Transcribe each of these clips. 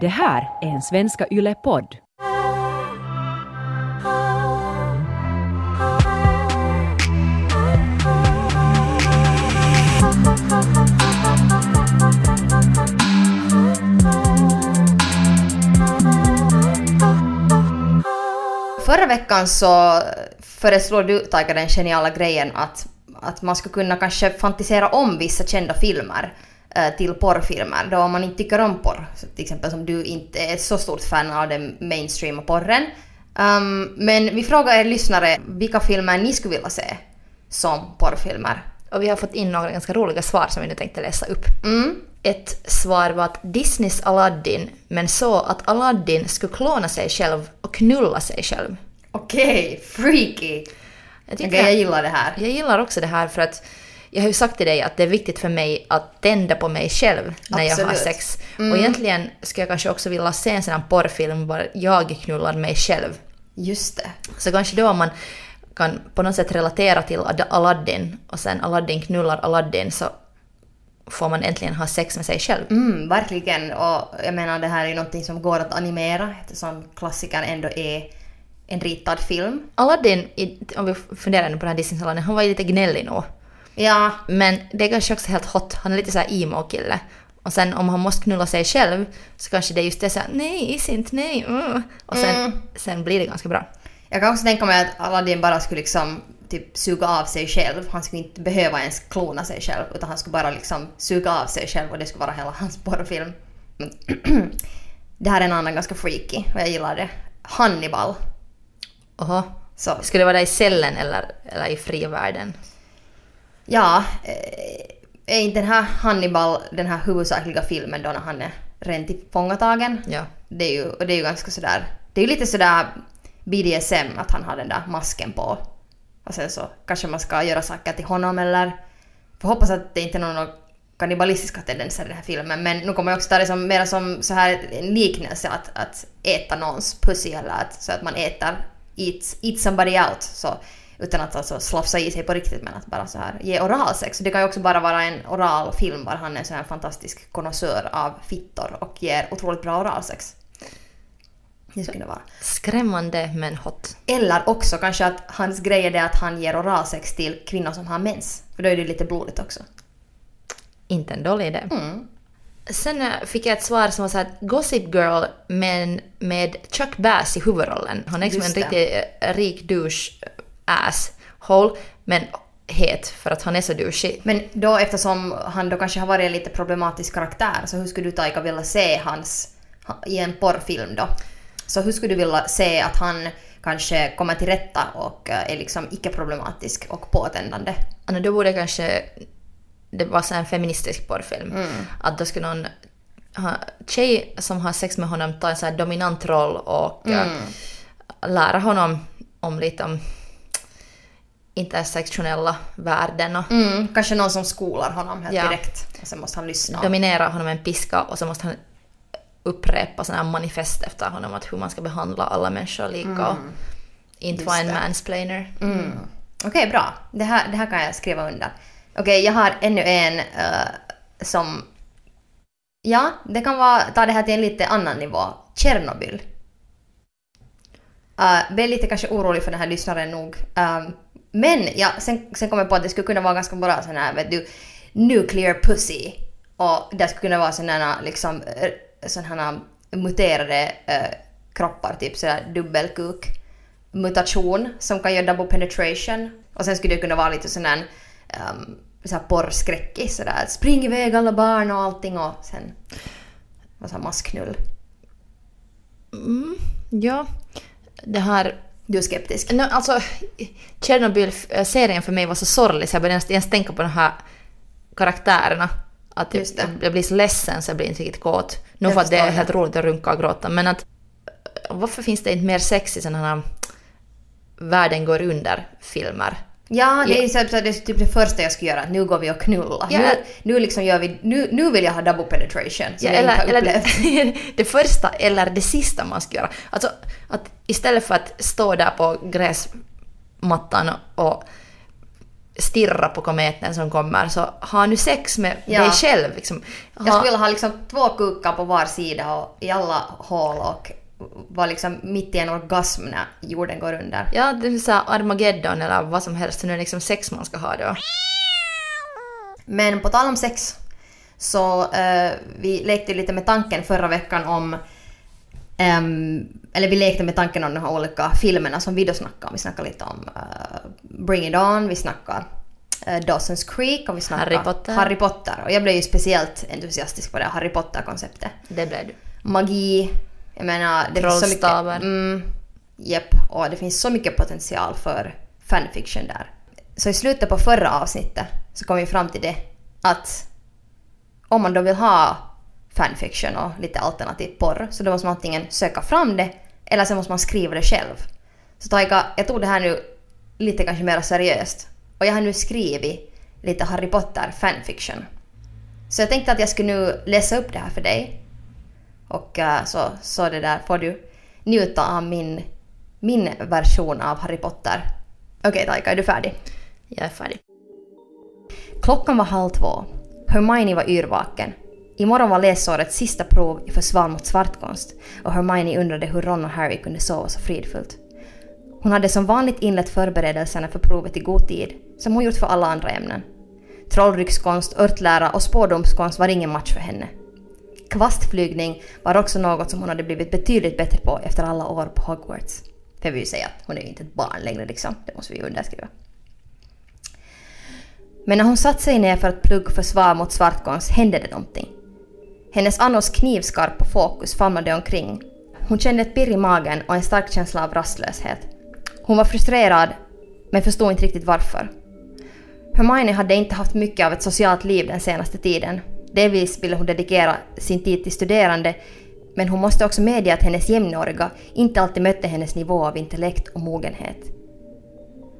Det här är en Svenska Yle-podd. Förra veckan så föreslår du Taika den geniala grejen att, att man skulle kunna kanske fantisera om vissa kända filmer till porrfilmer då man inte tycker om porr. Till exempel som du inte är så stort fan av den mainstreama porren. Um, men vi frågar er lyssnare vilka filmer ni skulle vilja se som porrfilmer. Och vi har fått in några ganska roliga svar som vi nu tänkte läsa upp. Mm. Ett svar var att Disneys Aladdin, men så att Aladdin skulle klona sig själv och knulla sig själv. Okej, freaky! Jag, tycker, jag gillar det här. jag gillar också det här för att jag har ju sagt till dig att det är viktigt för mig att tända på mig själv när jag har Absolut. sex. Och egentligen skulle jag kanske också vilja se en sån här porrfilm där jag knullar mig själv. Just det. Så kanske då man kan på något sätt relatera till Ad- Aladdin och sen Aladdin knullar Aladdin så får man äntligen ha sex med sig själv. Mm, verkligen. Och jag menar det här är ju någonting som går att animera eftersom klassikern ändå är en ritad film. Aladdin, om vi funderar nu på den här Disney-Aladdin, han var ju lite gnällig nog. Ja, Men det är kanske också helt hot, han är lite såhär emo-kille. Och sen om han måste knulla sig själv så kanske det är just det såhär nej, is inte, nej, mm. Och sen, Mm. sen blir det ganska bra. jag kan också tänka mig att Aladdin bara skulle liksom typ suga av sig själv. Han skulle inte behöva ens klona sig själv utan han skulle bara liksom suga av sig själv och det skulle vara hela hans porrfilm. Men det här är en annan ganska freaky och jag gillar det. Hannibal. Oho. Så Skulle det vara där i cellen eller, eller i fria världen? Ja, eh, är inte den här Hannibal den här huvudsakliga filmen då när han är rent tillfångatagen? Ja. Det är ju, och det är ju ganska sådär, det är ju lite sådär BDSM att han har den där masken på. Och sen så kanske man ska göra saker till honom eller... Får hoppas att det inte är några kannibalistiska tendenser i den här filmen men nu kommer jag också ta det som mer som så här en liknelse att, att äta någons pussy eller att, så att man äter eat, eat somebody out så utan att alltså slafsa i sig på riktigt men att bara så här ge oralsex. Det kan ju också bara vara en oral film där han är här en fantastisk konnässör av fittor och ger otroligt bra oralsex. Det skulle vara. Skrämmande men hot. Eller också kanske att hans grej är det att han ger oralsex till kvinnor som har mens. För då är det lite blodigt också. Inte en dålig idé. Mm. Sen eh, fick jag ett svar som var såhär Gossip Girl men med Chuck Bass i huvudrollen. Han är liksom en riktig eh, rik douche ass hole men het för att han är så douchig. Men då eftersom han då kanske har varit en lite problematisk karaktär så hur skulle du Taika vilja se hans ha- i en porrfilm då? Så hur skulle du vilja se att han kanske kommer till rätta och eh, är liksom icke-problematisk och påtändande? Alltså, då borde kanske det vara en feministisk porrfilm. Att då skulle någon ha, tjej som har sex med honom ta en så här dominant roll och eh, lära honom om lite om intersektionella värden och Mm, kanske någon som skolar honom helt Ja. direkt. Och sen måste han lyssna. dominera honom med en piska och så måste han upprepa sådana här manifest efter honom att hur man ska behandla alla människor lika och inte vara en mansplainer. Mm. Okej, bra. Det här, det här kan jag skriva under. Okej, jag har ännu en eh, som... Ja, det kan vara... Ta det här till en lite annan nivå. Tjernobyl. Uh, blev lite kanske orolig för den här lyssnaren nog. Um, men ja, sen, sen kom jag på att det skulle kunna vara ganska bra sån här, vet du, nuclear pussy. Och det skulle kunna vara såna här liksom, eh, sån här eh, muterade äh, kroppar, typ sådär dubbelkuk mutation som kan göra double penetration. Och sen skulle det kunna vara lite sån här, um, så här porrskräckis sådär. Spring iväg alla barn och allting och sen vad så här massknull. Mm, ja, det här... Du är skeptisk? No, alltså, Tjernobyl-serien för mig var så sorglig så jag började ens- tänka på de här karaktärerna. Att jag, jag blir så ledsen så jag blir inte riktigt kåt. Nu Jag för att det är helt roligt att runka och gråta men att varför finns det inte mer sex i sådana här världen går under-filmer? Ja, det är, så, det är typ det första jag skulle göra. Nu går vi och knullar. Ja. Nu, nu liksom gör vi... Nu, nu vill jag ha double penetration. Som Ja, jag eller, inte har eller upplevt. det, det första eller det sista man ska göra. Alltså att istället för att stå där på gräsmattan och stirra på kometen som kommer, så ha nu sex med Ja. dig själv. Liksom. Jag Ha, skulle vilja ha liksom två kukar på var sida och i alla hål och vara liksom mitt i en orgasm när jorden går under. ja, det är så Armageddon eller vad som helst, nu är det liksom sex man ska ha då. Men på tal om sex så eh, vi lekte lite med tanken förra veckan om ehm, eller vi lekte med tanken om de här olika filmerna som vi då snackade om. Vi snackade lite om eh, Bring It On, vi snackade uh, Dawson's Creek och vi snackade Harry Potter. Harry Potter. Och jag blev ju speciellt entusiastisk på det Harry Potter-konceptet. Det blev du. Magi, jag menar det finns så mycket... Mm, Japp, och det finns så mycket potential för fanfiction där. Så i slutet på förra avsnittet så kom vi fram till det att om man då vill ha fanfiction och lite alternativ porr så då måste man antingen söka fram det eller så måste man skriva det själv. Så Taika, jag tog det här nu lite kanske mer seriöst och jag har nu skrivit lite Harry Potter fanfiction. Så jag tänkte att jag skulle nu läsa upp det här för dig och eh, så, så det där får du njuta av min, min version av Harry Potter. Okej Taika, är du färdig? Jag är färdig. Klockan var halv två. Hermione var yrvaken. Imorgon var läsårets sista prov i försvar mot svartkonst och Hermione undrade hur Ron och Harry kunde sova så fridfullt. Hon hade som vanligt inlett förberedelserna för provet i god tid, som hon gjort för alla andra ämnen. Trollryckskonst, örtlära och spårdomskonst var ingen match för henne. Kvastflygning var också något som hon hade blivit betydligt bättre på efter alla år på Hogwarts. För vi vill ju säga att hon är ju inte ett barn längre liksom, det måste vi ju underskriva. Men när hon satt sig ner för att plugga försvar mot svartkonst hände det någonting. Hennes annars knivskarpa fokus famlade omkring. Hon kände ett pirr i magen och en stark känsla av rastlöshet. Hon var frustrerad, men förstod inte riktigt varför. Hermione hade inte haft mycket av ett socialt liv den senaste tiden. Delvis ville hon dedikera sin tid till studerande, men hon måste också medge att hennes jämnåriga inte alltid mötte hennes nivå av intellekt och mogenhet.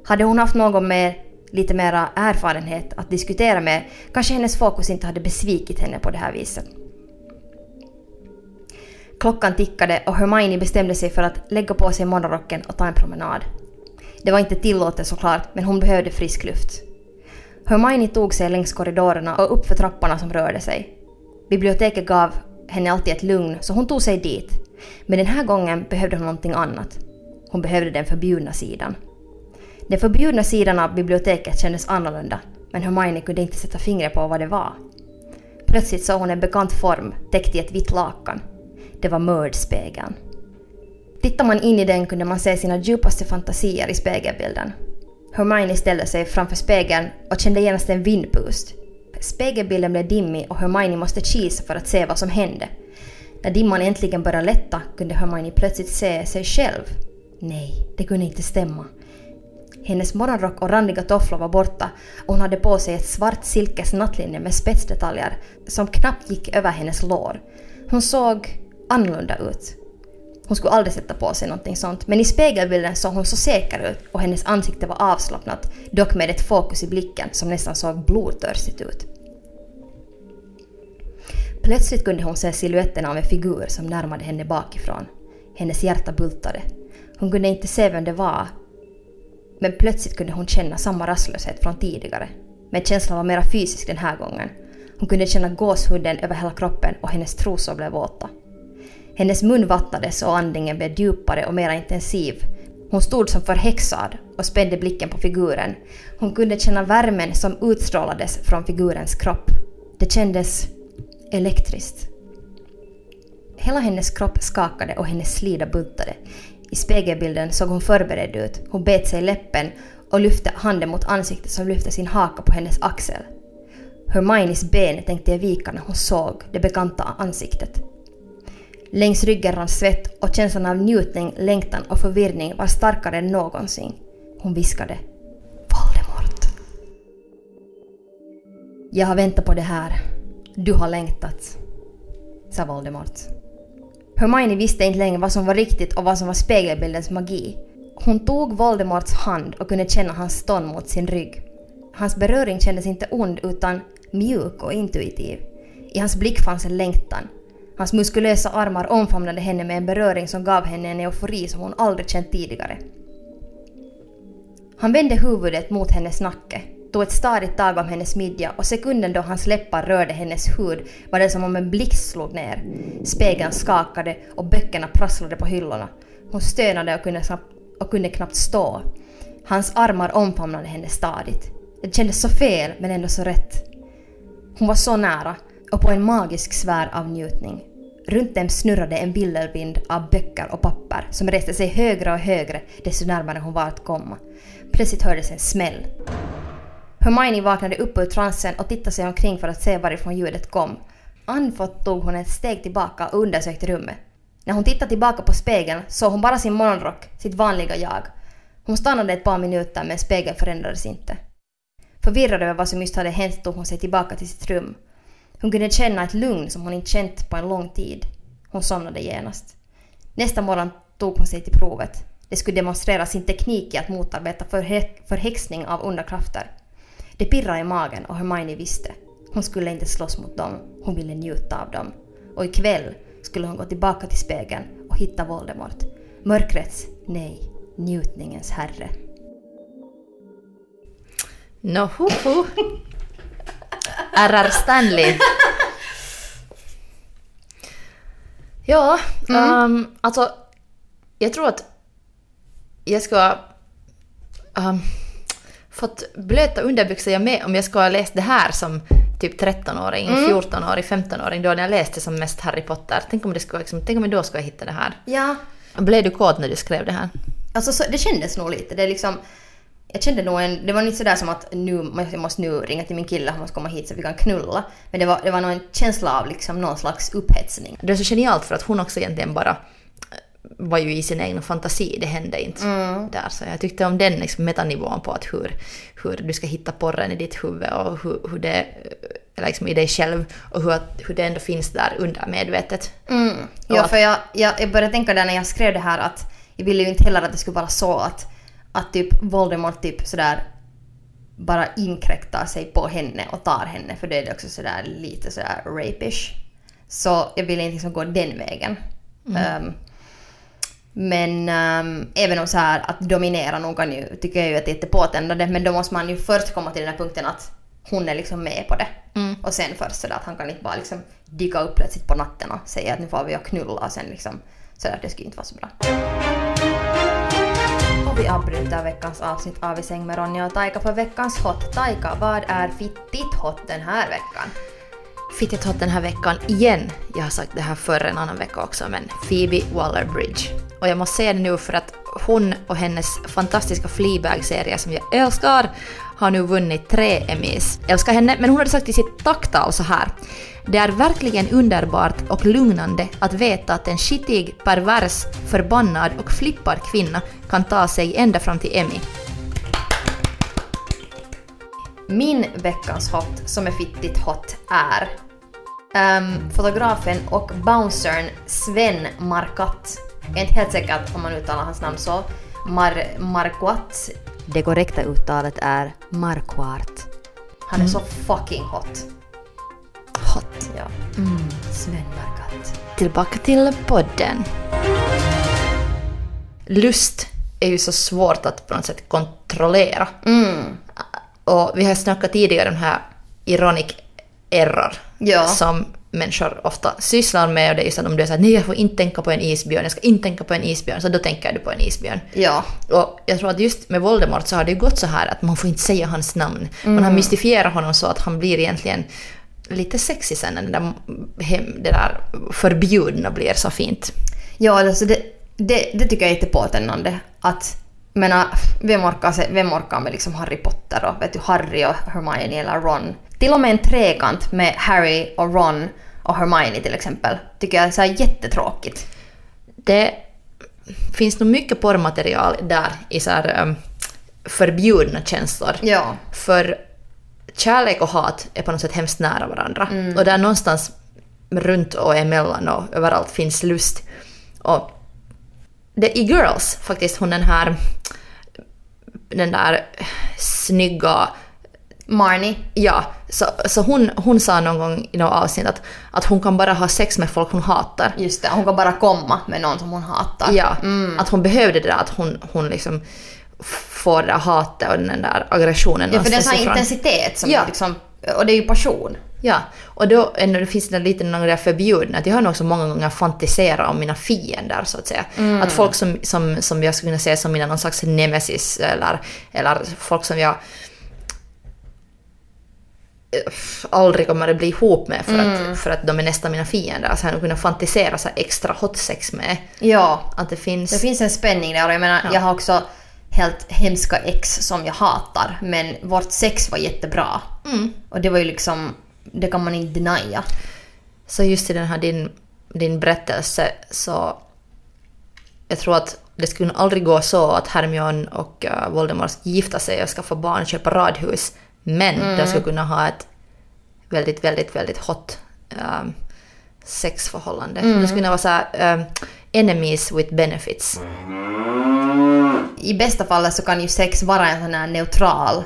Hade hon haft någon med lite mera erfarenhet att diskutera med kanske hennes fokus inte hade besvikit henne på det här viset. Klockan tickade och Hermione bestämde sig för att lägga på sig morgonrocken och ta en promenad. Det var inte tillåtet såklart, men hon behövde frisk luft. Hermione tog sig längs korridorerna och upp för trapporna som rörde sig. Biblioteket gav henne alltid ett lugn, så hon tog sig dit. Men den här gången behövde hon någonting annat. Hon behövde den förbjudna sidan. Den förbjudna sidan av biblioteket kändes annorlunda, men Hermione kunde inte sätta fingret på vad det var. Plötsligt såg hon en bekant form täckt i ett vitt lakan. Det var Mördspegeln. Tittar man in i den kunde man se sina djupaste fantasier i spegelbilden. Hermione ställde sig framför spegeln och kände genast en vindpust. Spegelbilden blev dimmig och Hermione måste kisa för att se vad som hände. När dimman äntligen började lätta kunde Hermione plötsligt se sig själv. Nej, det kunde inte stämma. Hennes morgonrock och randiga tofflor var borta och hon hade på sig ett svart silkes nattlinne med spetsdetaljer som knappt gick över hennes lår. Hon såg annorlunda ut. Hon skulle aldrig sätta på sig någonting sånt, men i spegelbilden såg hon så säker ut och hennes ansikte var avslappnat, dock med ett fokus i blicken som nästan såg blodtörstigt ut. Plötsligt kunde hon se siluetten av en figur som närmade henne bakifrån. Hennes hjärta bultade. Hon kunde inte se vem det var, men plötsligt kunde hon känna samma rastlöshet från tidigare. Men känslan var mera fysisk den här gången. Hon kunde känna gåshuden över hela kroppen och hennes trosor blev våta. Hennes mun vattnades och andningen blev djupare och mer intensiv. Hon stod som förhäxad och spände blicken på figuren. Hon kunde känna värmen som utstrålades från figurens kropp. Det kändes elektriskt. Hela hennes kropp skakade och hennes slida bultade. I spegelbilden såg hon förberedd ut. Hon bet sig i läppen och lyfte handen mot ansiktet som lyfte sin haka på hennes axel. Hermiones ben tänkte jag vika när hon såg det bekanta ansiktet. Längs ryggen rann svett och känslan av njutning, längtan och förvirring var starkare än någonsin. Hon viskade Voldemort. Jag har väntat på det här. Du har längtat, sa Voldemort. Hermione visste inte längre vad som var riktigt och vad som var spegelbildens magi. Hon tog Voldemorts hand och kunde känna hans stånd mot sin rygg. Hans beröring kändes inte ond utan mjuk och intuitiv. I hans blick fanns en längtan. Hans muskulösa armar omfamnade henne med en beröring som gav henne en eufori som hon aldrig känt tidigare. Han vände huvudet mot hennes nacke. tog ett stadigt tag om hennes midja och sekunden då hans läppar rörde hennes hud var det som om en blixt slog ner. Spegeln skakade och böckerna prasslade på hyllorna. Hon stönade och kunde, knappt, och kunde knappt stå. Hans armar omfamnade henne stadigt. Det kändes så fel men ändå så rätt. Hon var så nära och på en magisk sfär av njutning. Runt dem snurrade en bilderbind av böcker och papper som reste sig högre och högre desto närmare hon var att komma. Plötsligt hördes en smäll. Hermione vaknade upp ur transen och tittade sig omkring för att se varifrån ljudet kom. Andfått tog hon ett steg tillbaka och undersökte rummet. När hon tittade tillbaka på spegeln såg hon bara sin morgonrock, sitt vanliga jag. Hon stannade ett par minuter men spegeln förändrades inte. Förvirrad över vad som just hade hänt tog hon sig tillbaka till sitt rum. Hon kunde känna ett lugn som hon inte känt på en lång tid. Hon somnade genast. Nästa morgon tog hon sig till provet. Det skulle demonstrera sin teknik i att motarbeta förhäxning av onda krafter. Det pirrade i magen och Hermione visste. Hon skulle inte slåss mot dem, hon ville njuta av dem. Och ikväll skulle hon gå tillbaka till spegeln och hitta Voldemort. Mörkrets, nej, njutningens herre. Nå, ho, ho. R.R. Stanley. Ja, mm. alltså jag tror att jag ha um, fått blöta underbyxor jag med om jag skulle ha läst det här som typ 13-åring, mm. 14-åring, 15-åring då när jag läste som mest Harry Potter. Tänk om, det skulle, liksom, tänk om jag då skulle hitta det här. Ja. Blev du kåt när du skrev det här? Alltså så, det kändes nog lite. Det är liksom... Jag kände nog en... Det var inte sådär som att nu, jag måste nu ringa till min kille, han måste komma hit så vi kan knulla. Men det var, det var nog en känsla av liksom någon slags upphetsning. Det är så genialt för att hon också egentligen bara var ju i sin egen fantasi, det hände inte Mm. där. Så jag tyckte om den liksom metanivån på att hur, hur du ska hitta porren i ditt huvud och hur, hur det, eller liksom i dig själv och hur, hur det ändå finns där undermedvetet. Mm. Och Ja, för jag, jag, jag började tänka där när jag skrev det här att jag ville ju inte heller att det skulle vara så att, att typ Voldemort typ sådär bara inkräktar sig på henne och tar henne för det är också sådär lite sådär rapish. Så jag ville inte liksom gå den vägen. Ehm, men ehm, även om så här att dominera någon kan ju, tycker jag ju att det är jättepåtändande men då måste man ju först komma till den här punkten att hon är liksom med på det. Mm. Och sen först sådär att han kan inte bara liksom dyka upp plötsligt på natten och säga att nu får vi att knulla och sen liksom sådär, det skulle inte vara så bra. Vi avbryter veckans avsnitt av I säng med Ronja och Taika för veckans hot. Taika, vad är fittigt hot den här veckan? Fittigt hot den här veckan igen. Jag har sagt det här förr en annan vecka också, men Phoebe Waller-Bridge. Och jag måste säga det nu för att hon och hennes fantastiska Fleabag-serie som jag älskar har nu vunnit tre Emmys. Älskar henne, men hon hade sagt i sitt tacktal så här. Det är verkligen underbart och lugnande att veta att en skitig, pervers, förbannad och flippad kvinna kan ta sig ända fram till Emmy. Min veckans hot som är fittigt hot är um, fotografen och bouncern Sven Markat. Jag är inte helt säker om man uttalar hans namn så. Mar Marquat det korrekta uttalet är Marquardt. Han är så fucking hot. Hot. Ja. Sven Marquardt. Tillbaka till podden. Lust är ju så svårt att på något sätt kontrollera. Mm. Och vi har snackat tidigare om den här ironic error Ja. som människor ofta sysslar med. Och det är just att om du är såhär, nej jag får inte tänka på en isbjörn, jag ska inte tänka på en isbjörn, så då tänker du på en isbjörn. Ja. Och jag tror att just med Voldemort så har det ju gått så här att man får inte säga hans namn. Man Mm. har mystifierat honom så att han blir egentligen lite sexig sen när det där, hem, det där förbjudna blir så fint. Ja, alltså det, det, det tycker jag är jättepåtändande. Att, menar, vem orkar, se, vem orkar med liksom Harry Potter och vet du, Harry och Hermione eller Ron? Till och med en trekant med Harry och Ron och Hermione till exempel tycker jag är så jättetråkigt. Det finns nog mycket porrmaterial där i så här, um, förbjudna känslor. Ja. För kärlek och hat är på något sätt hemskt nära varandra. Och där någonstans runt och emellan och överallt finns lust. Och det, i Girls, faktiskt, hon den här den där snygga Marnie. Ja, så, så hon, hon sa någon gång i något avsnitt att, att hon kan bara ha sex med folk hon hatar. Just det, hon kan bara komma med någon som hon hatar. Ja, att hon behövde det där att hon, hon liksom får det där hatet och den där aggressionen Ja, för den har intensitet som Ja. liksom, och det är ju passion. Ja, och då ändå det finns det lite några förbjudna. Att jag har nog också många gånger fantiserat om mina fiender så att säga. Att folk som, som, som jag skulle kunna se som mina någon slags nemesis eller, eller folk som jag eh, aldrig kommer att bli ihop med för, att, för att de är nästan mina fiender. Så jag har kunnat fantisera så extra hot sex med. Ja. Att det finns... Det finns en spänning där och jag menar, Ja. jag har också helt hemska ex som jag hatar. Men vårt sex var jättebra. Mm. Och det var ju liksom, det kan man inte denia. Så just i den här din, din berättelse så jag tror att det skulle aldrig gå så att Hermione och uh, Voldemort ska gifta sig och skaffa barn och köpa radhus. Men de skulle kunna ha ett väldigt, väldigt, väldigt hot um, sexförhållande. Det skulle kunna vara så här, um, enemies with benefits. I bästa fallet så kan ju sex vara en sån här neutral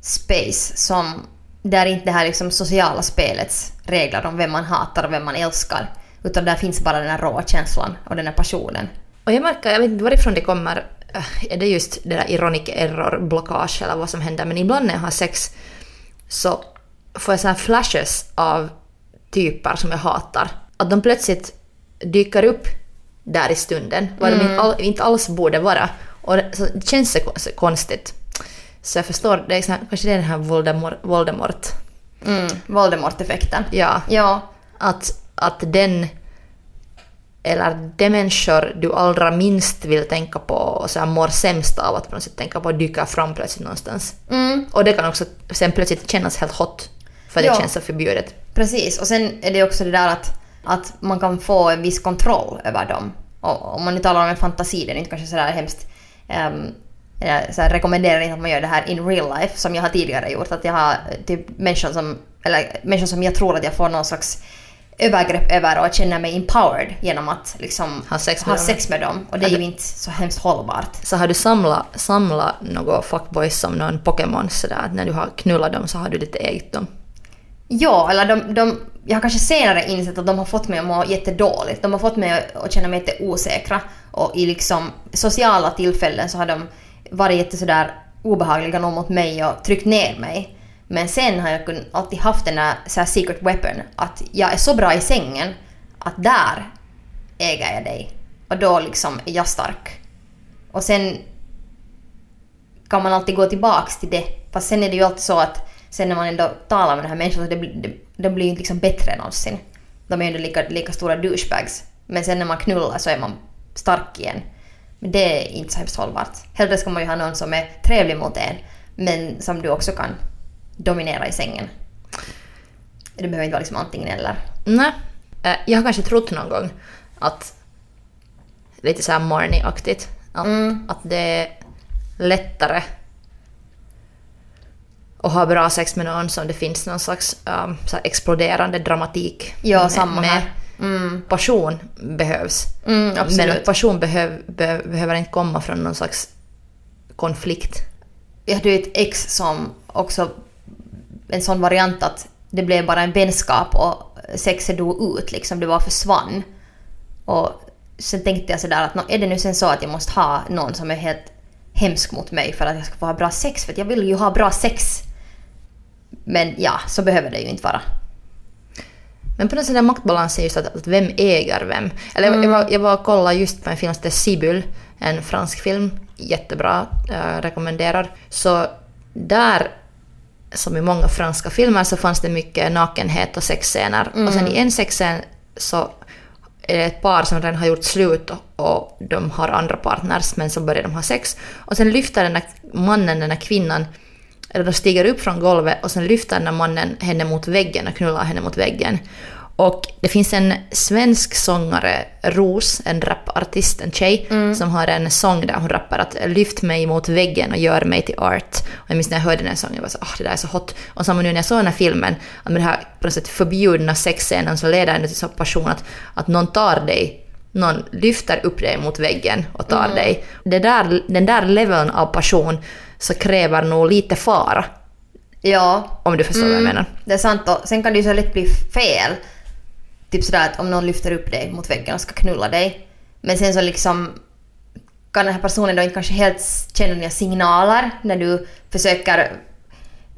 space som där inte det här liksom sociala spelets regler om vem man hatar och vem man älskar. Utan där finns bara den här råa känslan och den här passionen. Och jag märker, jag vet inte varifrån det kommer, äh, är det just det där ironic error blockage eller vad som händer, men ibland när jag har sex så får jag så här flashes av typer som jag hatar. Att de plötsligt dyker upp där i stunden, vad de inte, all, inte alls borde vara. Och det, så det känns så konstigt. Så jag förstår, det är så här, kanske det är den här Voldemort, Voldemort Mm. Voldemort-effekten. ja, Ja. att, att den eller de människor du allra minst vill tänka på och så här mår sämst av att på något sätt tänka på dyker fram plötsligt någonstans. Mm. Och det kan också sen plötsligt kännas helt hot för det Ja. känns så förbjudet. Precis, och sen är det också det där att, att man kan få en viss kontroll över dem. Och, om man nu talar om en fantasi, det är inte kanske sådär hemskt... Um, jag så här, rekommenderar inte att man gör det här in real life, som jag har tidigare gjort. Att jag har eh, typ människor som, eller människor som jag tror att jag får någon slags övergrepp över och känner mig empowered genom att liksom Ha sex med ha dem. sex med dem. Och det är ju inte så hemskt hållbart. Så har du samlat, samlat några fuckboys som någon Pokémon sådär att när du har knullat dem så har du lite ägt dem. Ja, eller de, de, jag har kanske senare insett att de har fått mig att må jättedåligt. De har fått mig att känna mig jätteosäkra. Och i liksom sociala tillfällen så har de varit jätte sådär obehagliga någon mot mig och tryckt ner mig. Men sen har jag kun- alltid haft den där så här secret weapon. Att jag är så bra i sängen att där äger jag dig. Och då liksom är jag stark. Och sen kan man alltid gå tillbaks till det. Fast sen är det ju alltid så att sen när man ändå talar med den här människan så det, det, de blir ju inte liksom bättre någonsin. De är ju ändå lika, lika stora douchebags. Men sen när man knullar så är man stark igen. Men det är inte så hemskt hållbart. Hellre ska man ju ha någon som är trevlig mot en men som du också kan dominera i sängen. Det behöver inte vara liksom antingen eller. Nej, eh, jag har kanske trott någon gång att lite såhär Marnie-aktigt. Att, att det är lättare att ha bra sex med någon som det finns någon slags um, så här exploderande dramatik Ja, med, samma med. Mm. Passion behövs. Mm. Men passion behöv, be, behöver inte komma från någon slags konflikt. Jag hade ju ett ex som också en sån variant att det blev bara en vänskap och sexet dog ut liksom. Det bara försvann. Och sen tänkte jag sådär att nå, är det nu sen så att jag måste ha någon som är helt hemsk mot mig för att jag ska få ha bra sex? För jag vill ju ha bra sex. Men ja, så behöver det ju inte vara. Men på något sätt är maktbalansen just att, att vem äger vem. Eller jag, var, jag var och kollade just på en film som heter Sibyl, en fransk film. Jättebra, jag rekommenderar. Så där, som i många franska filmer, så fanns det mycket nakenhet och sexscener. Och sen i en sexscen så är det ett par som redan har gjort slut och, de har andra partners men så börjar de ha sex. Och sen lyfter den där mannen den där kvinnan eller de stiger upp från golvet och sen lyfter den mannen henne mot väggen och knullar henne mot väggen. Och det finns en svensk sångare, Ros, en rapartist, en tjej, som har en sång där hon rappar att lyft mig mot väggen och gör mig till art. Och jag minns när jag hörde den här sången, jag var så ah det där är så hot. Och samma nu när jag såg den här filmen, att med den här på något sätt förbjudna sexscenen så leder det till så passion att, att någon tar dig någon lyfter upp dig mot väggen och tar dig. Det där, den där leveln av passion så kräver nog lite fara. Ja, Om du förstår vad jag menar. det är sant. Och sen kan det ju så lätt bli fel. Typ sådär att om någon lyfter upp dig mot väggen och ska knulla dig. Men sen så liksom kan den här personen då inte kanske helt känna dina signaler när du försöker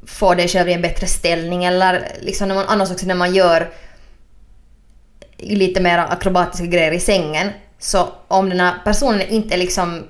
få dig själv i en bättre ställning eller liksom när man, annars också när man gör lite mer akrobatiska grejer i sängen. Så om den här personen inte är liksom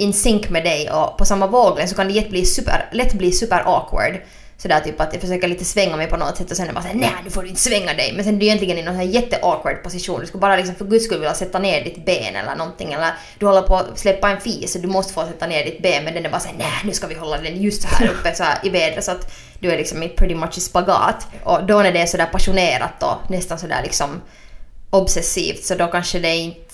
in sync med dig och på samma våglängd så kan det lätt bli super, lätt bli super awkward. Sådär typ att jag försöker lite svänga mig på något sätt och sen är bara såhär nej nu får du inte svänga dig. Men sen är du egentligen i någon här jätte awkward position. Du skulle bara liksom för guds skull vilja sätta ner ditt ben eller någonting. Eller du håller på att släppa en fis och du måste få sätta ner ditt ben men den är bara såhär nej nu ska vi hålla den just så här uppe så här i vädret så att du är liksom i pretty much i spagat. Och då när det är sådär passionerat och nästan sådär liksom obsessivt så då kanske det inte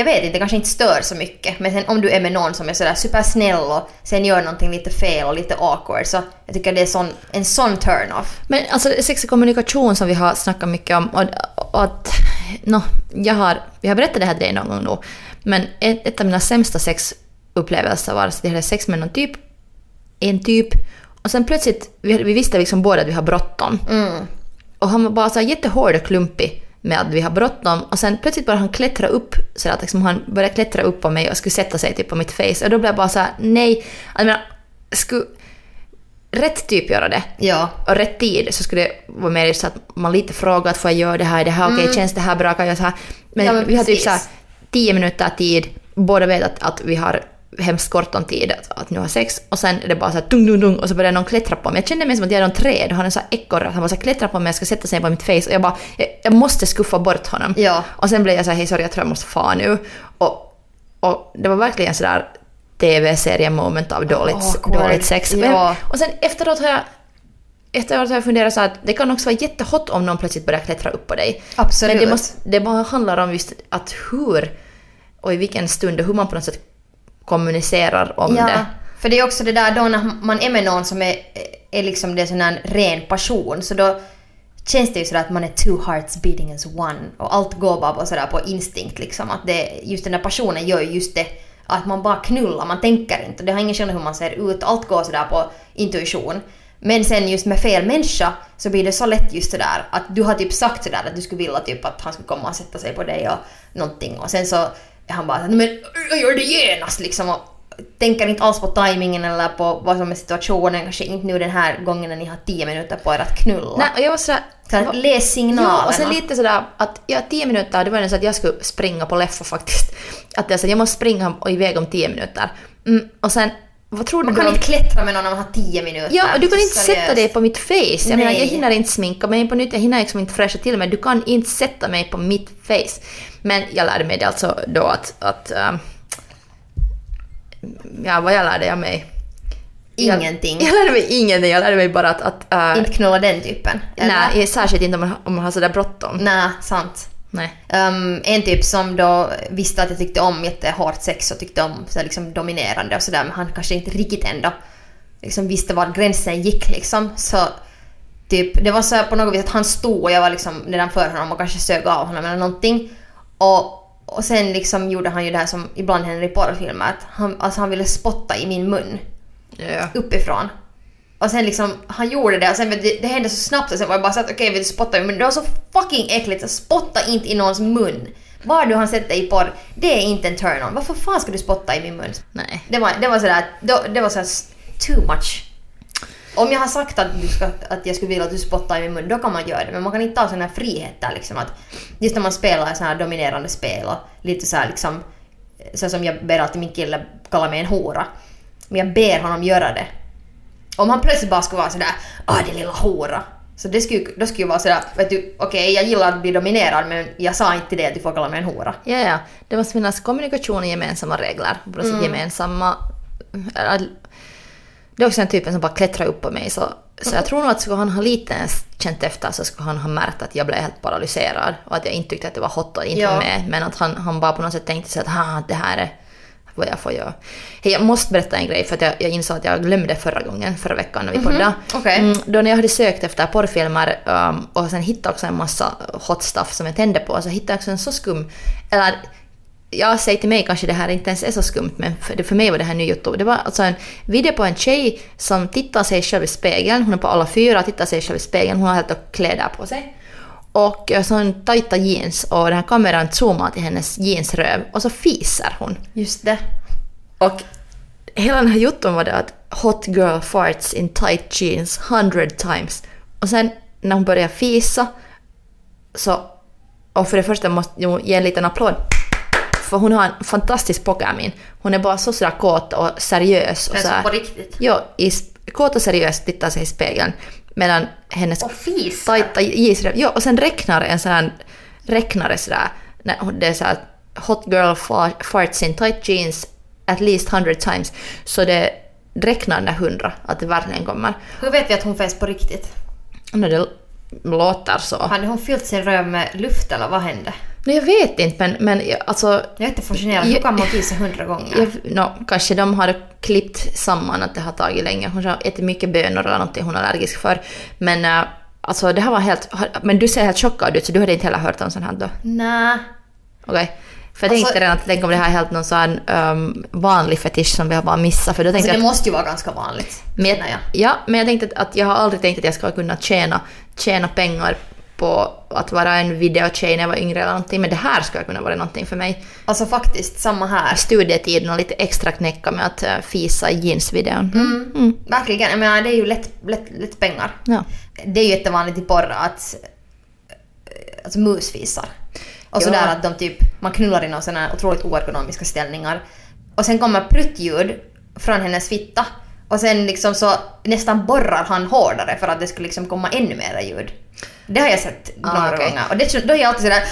jag vet inte, det kanske inte stör så mycket. Men sen om du är med någon som är sådär supersnäll och sen gör någonting lite fel och lite awkward så jag tycker det är sån, en sån turn-off. Men alltså sex och kommunikation som vi har snackat mycket om och, och att... No, jag har, vi har berättat det här till dig någon gång nu. Men ett, ett av mina sämsta sexupplevelser var att jag hade sex med någon typ, en typ och sen plötsligt, vi, vi visste liksom båda att vi har bråttom. Mm. Och han var bara så jättehård och klumpig med att vi har bråttom och sen plötsligt började han klättra upp så att liksom han började klättra upp på mig och skulle sätta sig typ på mitt face. Och då blev jag bara så här: nej, jag menar, skulle rätt typ göra det. Ja. och rätt tid så skulle det vara mer så att man lite frågar att får jag göra det här, är det här? Okej, känns det här bra, kan jag så här. Men, Mm. Ja, men vi har typ så här tio minuter tid, båda vet att, att vi har hemskt kort om tid att, att nu har sex och sen är det bara så här dung dung dung och så börjar någon klättra på mig. Jag kände mig som att jag är någon träd och han är så ekorre, att han bara så klättrar på mig och ska sätta sig på mitt face och jag bara, jag, jag måste skuffa bort honom. Ja. Och sen blev jag så här, hej sorry jag tror jag måste fara nu. Och, och det var verkligen sådär tv-serie-moment av dåligt, Awkward. dåligt sex. Ja. Och sen efteråt har jag Efteråt har jag funderat så att det kan också vara jättehot om någon plötsligt börjar klättra upp på dig. Absolut. Men det, måste, det bara handlar om just att hur och i vilken stund och hur man på något sätt kommunicerar om ja, det. för det är också det där då när man är med någon som är, är liksom det är sån här ren passion så då känns det ju sådär att man är two hearts beating as one och allt går bara på sådär på instinkt liksom att det, just den där passionen gör ju just det att man bara knullar, man tänker inte. Det har ingen skillnad hur man ser ut, allt går sådär på intuition. Men sen just med fel människa så blir det så lätt just sådär att du har typ sagt sådär att du skulle vilja typ att han skulle komma och sätta sig på dig och någonting och sen så han bara såhär, men jag gör det genast liksom och tänker inte alls på tajmingen eller på vad som är situationen, kanske inte nu den här gången när ni har tio minuter på er att knulla. Nej, och jag var sådär... Så att läs signalerna. Ja, och sen lite sådär att ja, tio minuter, det var nästan att jag skulle springa på Leffo faktiskt. Att jag, sa, jag måste springa iväg om tio minuter. Mm, och sen, vad tror Man du kan om... inte klättra med någon när man har tio minuter. Ja, och du kan inte Seriöst. sätta dig på mitt face. Jag menar, jag hinner inte sminka mig på nytt, jag hinner liksom inte fräscha till mig. Du kan inte sätta mig på mitt face. Men jag lärde mig det alltså då att... att ähm, ja, vad jag lärde jag mig? Ingenting. Jag, jag lärde mig ingenting, jag lärde mig bara att... att äh, Inte knulla den typen. eller? nej, särskilt inte om man, om man har sådär bråttom. Nej, sant. Nej. Um, en typ som då visste att jag tyckte om jättehårt sex och tyckte om så liksom dominerande och sådär men han kanske inte riktigt ändå liksom visste var gränsen gick liksom. Så typ, det var så på något vis att han stod och jag var liksom nedanför honom och kanske sög av honom eller någonting. Och, och sen liksom gjorde han ju det här som ibland händer i porrfilmer att han, alltså han ville spotta i min mun Ja. uppifrån. Och sen liksom, han gjorde det och sen du, det hände så snabbt och sen var jag bara så att okej, vill du spotta mun? Det var så fucking äckligt, så spotta inte i någons mun. Var du har sett dig i porr, det är inte en turn-on. Varför fan ska du spotta i min mun? Nej. Det var, det var sådär, det var sådär s- too much. Om jag har sagt att, du ska, att jag skulle vilja att du spottar i min mun, då kan man göra det. Men man kan inte ta sådana här friheter liksom att just när man spelar så här dominerande spel och lite så här liksom så som jag ber alltid min kille kalla mig en hora. Men jag ber honom göra det. Om han plötsligt bara skulle vara sådär ah din lilla hora. Så det skulle, då skulle jag vara sådär, vet du, okej jag gillar att bli dominerad men jag sa inte det att du får kalla mig en hora. Ja, ja. Det måste finnas kommunikation och gemensamma regler. Sätt gemensamma... eller- Det är också en typen som bara klättrar upp på mig. Så, så jag tror nog att skulle han ha lite ens känt efter så skulle han ha märkt att jag blev helt paralyserad. Och att jag inte tyckte att det var hot att inte Ja. vara med. Men att han, han bara på något sätt tänkte sig att "Ha, det här är vad jag får göra. Hej, jag måste berätta en grej för att jag, jag insåg att jag glömde förra gången, förra veckan när vi poddade. okej. Mm, då när jag hade sökt efter porrfilmer um, och sen hittade också en massa hot stuff som jag tände på så hittade jag också en så skum, eller jag säger till mig kanske det här inte ens är så skumt men för, för mig var det här nytt. Det var alltså en video på en tjej som tittar sig själv i spegeln, hon är på alla fyra, tittar sig själv i spegeln, hon har helt och kläder på sig. Och eh, så en tajta jeans och den här kameran zoomar till hennes jeansröv och så fiser hon. Just det. Och hela den här jotton var det att hot girl farts in tight jeans hundred times. Och sen när hon började fisa så, och för det första måste jag ge en liten applåd. För hon har en fantastisk pokermin. Hon är bara så sådär kåt och seriös. Och så så här, på riktigt. Ja, i, kåt och seriös tittar sig i spegeln. Medan hennes Och fisar. tajta jeansrep, ja och sen räknar en sån här räknare sådär, när det är såhär hot girl fa- farts in tight jeans at least hundred times. Så det räknar där hundra, att det verkligen kommer. Hur vet vi att hon fes på riktigt? När det låter så. Hade hon fyllt sin röv med luft eller vad hände? Nej, jag vet inte men, men alltså Jag är inte fascinerad. Hur kan man fisa hundra gånger? Jag, no, kanske de har klippt samman att det har tagit länge. Hon har ätit mycket bönor eller någonting hon är allergisk för. Men äh, alltså det här var helt... Men du ser helt chockad ut så du hade inte heller hört om sånt här då? Nej. Okej? För jag Alltså- tänkte redan att tänk om det här är helt någon sån um, vanlig fetisch som vi har bara missat. För då Alltså det jag, måste ju vara ganska vanligt. men jag. Ja, men jag tänkte att, att jag har aldrig tänkt att jag ska kunna tjäna, tjäna pengar på att vara en videotjej när jag var yngre eller någonting. Men det här skulle kunna vara någonting för mig. Alltså faktiskt, samma här. Studietiden och lite extra knäcka med att uh, fisa i jeansvideon. Mm. Mm. Verkligen. Jag menar, det är ju lätt, lätt, lätt pengar. Ja. Det är ju jättevanligt i porr att eh, alltså musfisar. Och Ja. sådär att de typ, man knullar i sån här otroligt oergonomiska ställningar. Och sen kommer pruttljud från hennes fitta. Och sen liksom så nästan borrar han hårdare för att det skulle liksom komma ännu mera ljud. Det har jag sett Ah, några okej. gånger. Och det, då är jag alltid sådär,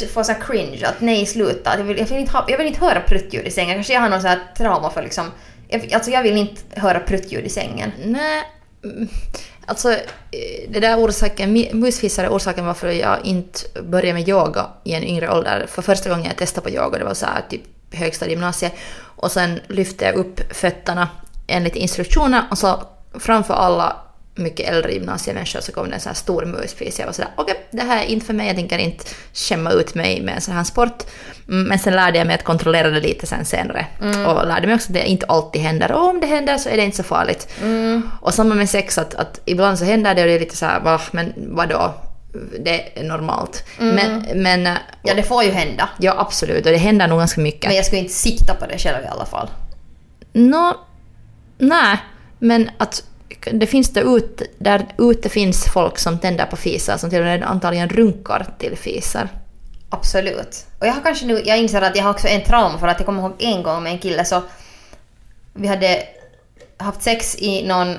jag får så här cringe att nej sluta. Jag vill, jag vill, inte, ha, jag vill inte höra pruttljud i sängen. Kanske jag har någon så här trauma för liksom, jag, alltså jag vill inte höra pruttljud i sängen. Nej, alltså eh, det där orsaken, mi- är orsaken varför jag inte började med yoga i en yngre ålder. För första gången jag testade på yoga, det var så här typ högstadiegymnasiet. Och sen lyfte jag upp fötterna enligt instruktioner och så framför alla mycket äldre gymnasiemänniskor så kom det en så här stor musfis. Jag var sådär, okej, det här är inte för mig, jag tänker inte skämma ut mig med en sån här sport. Mm, Men sen lärde jag mig att kontrollera det lite sen senare. Och lärde mig också att det inte alltid händer. Och om det händer så är det inte så farligt. Och samma med sex, att, att ibland så händer det och det är lite så här, va, men vadå? Det är normalt. Men, men äh, Ja, det får ju hända. ja, absolut, och det händer nog ganska mycket. Men jag skulle inte sikta på det själv i alla fall. Nå, nej, men att det finns det ut, där ute finns folk som tänder på fisar som till och med antagligen runkar till fisar. Absolut. Och jag har kanske nu, jag inser att jag har också en trauma för att jag kommer ihåg en gång med en kille så vi hade haft sex i någon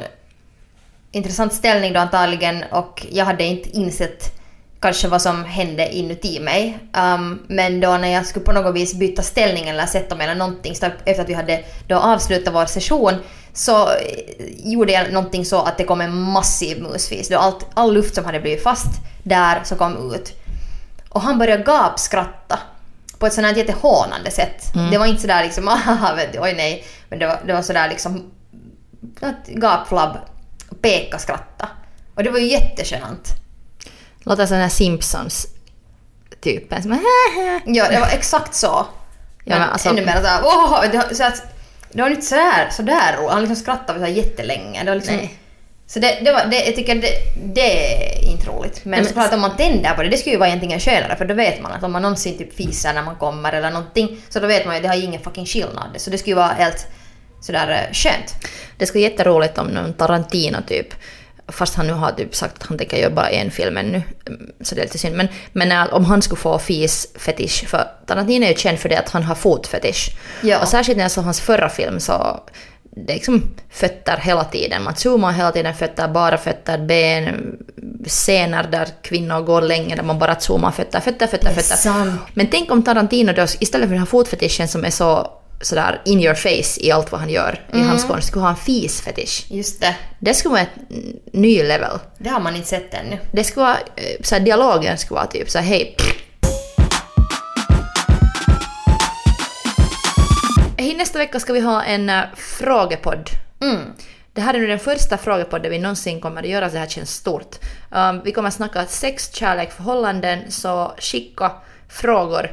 intressant ställning då antagligen och jag hade inte insett kanske vad som hände inuti mig. Um, men då när jag skulle på något vis byta ställning eller sätta mig eller någonting så efter att vi hade då avslutat vår session så eh, gjorde jag någonting så att det kom en massiv musfis. Då allt, all luft som hade blivit fast där så kom ut. Och han började gapskratta på ett sånt här jättehånande sätt. Det var inte sådär liksom vet du, oj nej. Men det var, det var sådär liksom gapflabb, peka skratta. Och det var ju jättegenant. Låter som den här Simpsons-typen som Ja, det var exakt så. Ja, men alltså- ännu mer såhär, åh, det, så att, det var inte sådär, sådär roligt. Han liksom skrattade så här jättelänge. Det var liksom, Nej. Så det, det var, det, jag tycker det, det är inte roligt. Men, Nej, men- såklart om man tänder på det, det skulle ju vara egentligen skönare för då vet man att om man någonsin typ fiser när man kommer eller någonting så då vet man ju att det har ingen fucking skillnad. Så det skulle ju vara helt sådär eh, skönt. Det skulle vara jätteroligt om någon Tarantino typ, fast han nu har typ sagt att han tänker göra bara en film ännu, så det är lite synd. Men, men om han skulle få fis-fetisch, för Tarantino är ju känd för det att han har fotfetisch. Ja. Och särskilt när jag såg hans förra film så det är liksom fötter hela tiden. Man zoomar hela tiden fötter, bara fötter, ben, scener där kvinnor går länge där man bara zoomar fötter, fötter, fötter, fötter. Men tänk om Tarantino då istället för den här fotfetischen som är så sådär in your face i allt vad han gör i Mm. hans konst, skulle ha en fis-fetisch. Just det. Det skulle vara ett mm, ny level. Det har man inte sett ännu. Det skulle vara, eh, såhär, dialogen skulle vara typ såhär hej. Hej, nästa vecka ska vi ha en uh, frågepodd. Mm. Det här är nu den första frågepodden vi någonsin kommer att göra, så det här känns stort. Um, vi kommer att snacka sex, kärlek, förhållanden, så skicka frågor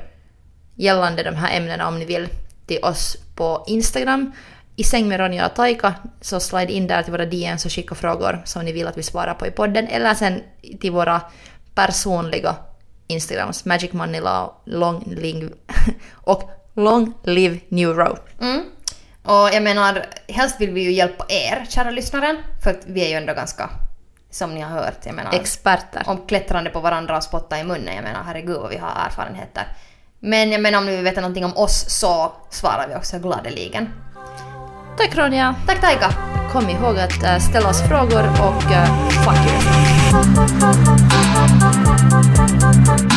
gällande de här ämnena om ni vill till oss på Instagram. I säng med Ronja och Taika, så slide in där till våra DMs och skicka frågor som ni vill att vi svarar på i podden. Eller sen till våra personliga Instagrams, Magic Money Law, Long Live och Long Live New Row. Mm. Och jag menar, helst vill vi ju hjälpa er, kära lyssnare, för att vi är ju ändå ganska, som ni har hört, jag menar, Experter. om klättrande på varandra och spotta i munnen. Jag menar, herregud vad vi har erfarenheter. Men jag menar om ni vill veta någonting om oss så svarar vi också gladeligen. Tack Ronja! Tack Taika! Kom ihåg att eh, ställa oss frågor och uh, fuck you!